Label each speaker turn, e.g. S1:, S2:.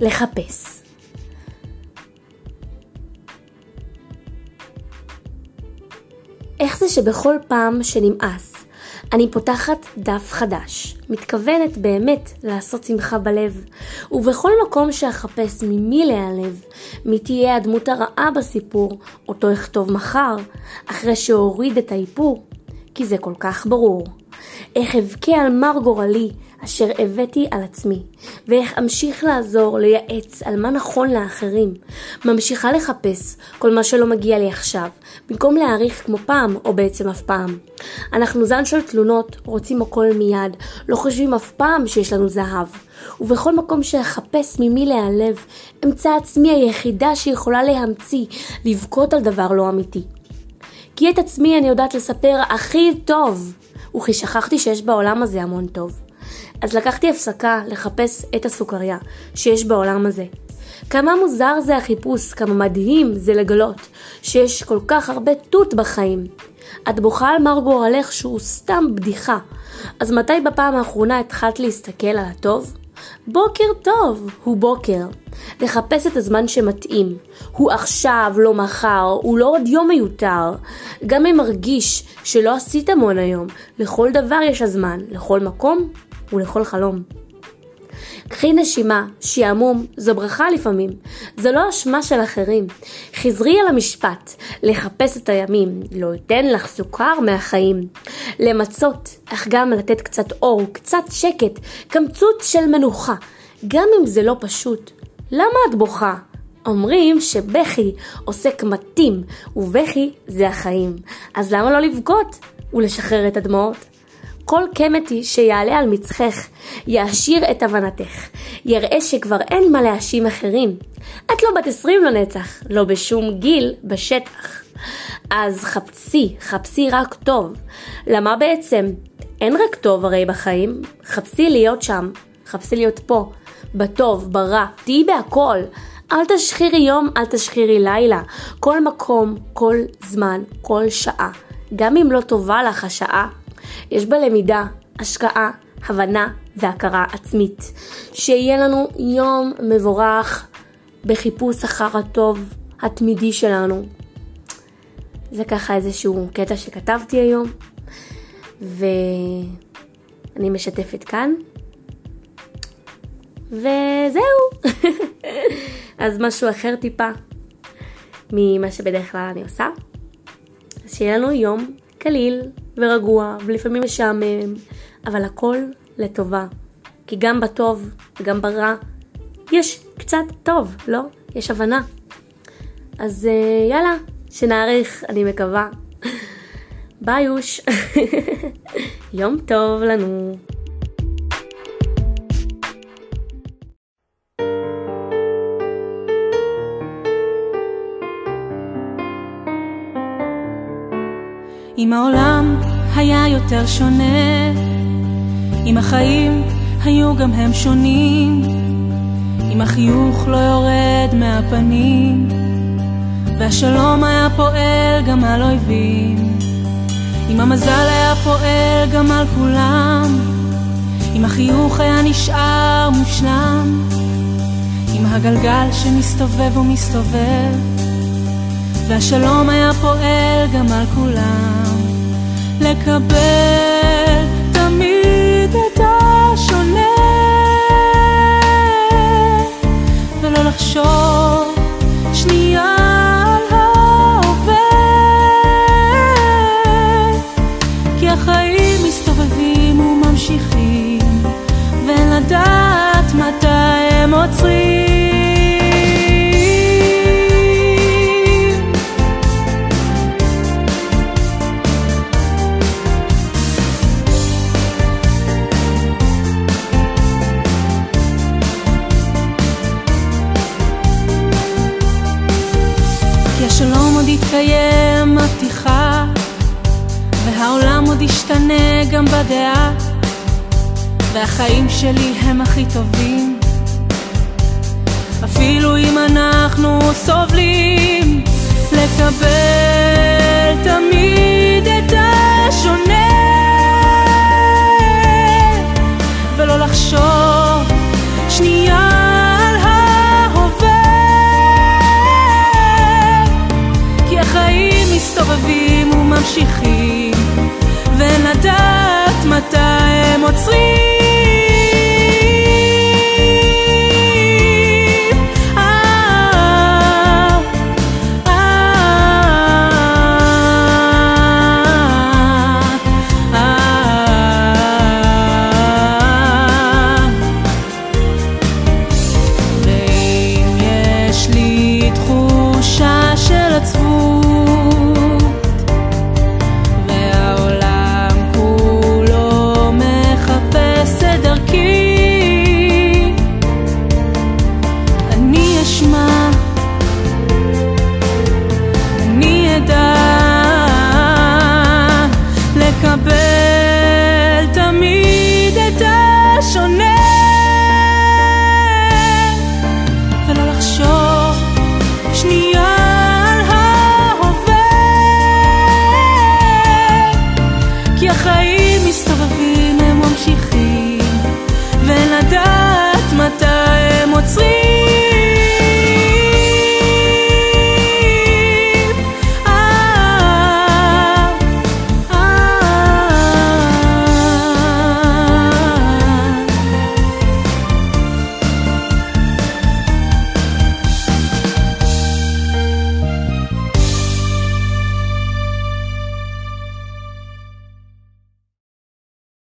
S1: לחפש. איך זה שבכל פעם שנמאס, אני פותחת דף חדש, מתכוונת באמת לעשות שמחה בלב, ובכל מקום שאחפש ממי להיעלב, מי תהיה הדמות הרעה בסיפור, אותו אכתוב מחר, אחרי שאוריד את האיפור, כי זה כל כך ברור. איך אבכה על מר גורלי, אשר הבאתי על עצמי, ואיך אמשיך לעזור, לייעץ על מה נכון לאחרים. ממשיכה לחפש כל מה שלא מגיע לי עכשיו, במקום להעריך כמו פעם, או בעצם אף פעם. אנחנו זן של תלונות, רוצים הכל מיד, לא חושבים אף פעם שיש לנו זהב. ובכל מקום שאחפש ממי להיעלב, אמצא עצמי היחידה שיכולה להמציא, לבכות על דבר לא אמיתי. כי את עצמי אני יודעת לספר הכי טוב, וכי שכחתי שיש בעולם הזה המון טוב. אז לקחתי הפסקה לחפש את הסוכריה שיש בעולם הזה. כמה מוזר זה החיפוש, כמה מדהים זה לגלות שיש כל כך הרבה תות בחיים. את בוכה על מר גורלך שהוא סתם בדיחה. אז מתי בפעם האחרונה התחלת להסתכל על הטוב? בוקר טוב, הוא בוקר. לחפש את הזמן שמתאים. הוא עכשיו, לא מחר, הוא לא עוד יום מיותר. גם אם מרגיש שלא עשית המון היום, לכל דבר יש הזמן, לכל מקום ולכל חלום. קחי נשימה, שעמום, זו ברכה לפעמים, זו לא אשמה של אחרים. חזרי על המשפט, לחפש את הימים, לא אתן לך סוכר מהחיים. למצות, אך גם לתת קצת אור, קצת שקט, קמצוץ של מנוחה, גם אם זה לא פשוט. למה את בוכה? אומרים שבכי עושה קמטים, ובכי זה החיים. אז למה לא לבכות ולשחרר את הדמעות? כל קמטי שיעלה על מצחך, יעשיר את הבנתך, יראה שכבר אין מה להאשים אחרים. את לא בת עשרים לנצח, לא בשום גיל בשטח. אז חפשי, חפשי רק טוב. למה בעצם? אין רק טוב הרי בחיים, חפשי להיות שם, חפשי להיות פה, בטוב, ברע, תהיי בהכל. אל תשחירי יום, אל תשחירי לילה. כל מקום, כל זמן, כל שעה. גם אם לא טובה לך השעה, יש בה למידה, השקעה, הבנה והכרה עצמית. שיהיה לנו יום מבורך בחיפוש אחר הטוב התמידי שלנו. זה ככה איזשהו קטע שכתבתי היום, ואני משתפת כאן. וזהו. אז משהו אחר טיפה ממה שבדרך כלל אני עושה. אז שיהיה לנו יום קליל ורגוע ולפעמים משעמם, אבל הכל לטובה. כי גם בטוב וגם ברע יש קצת טוב, לא? יש הבנה. אז אה, יאללה, שנאריך, אני מקווה. ביי יוש. יום טוב לנו.
S2: אם העולם היה יותר שונה, אם החיים היו גם הם שונים, אם החיוך לא יורד מהפנים, והשלום היה פועל גם על אויבים, אם המזל היה פועל גם על כולם, אם החיוך היה נשאר מושלם, אם הגלגל שמסתובב ומסתובב, והשלום היה פועל גם על כולם, לקבל תמיד את השונה, ולא לחשוב שנייה על ההווה, כי החיים מסתובבים וממשיכים, ואין לדעת מתי הם עוצרים. כי השלום עוד יתקיים, מבטיחה, והעולם עוד ישתנה גם בדעה, והחיים שלי הם הכי טובים, אפילו אם אנחנו סובלים, לקבל תמיד ממשיכים, ולדעת מתי הם עוצרים.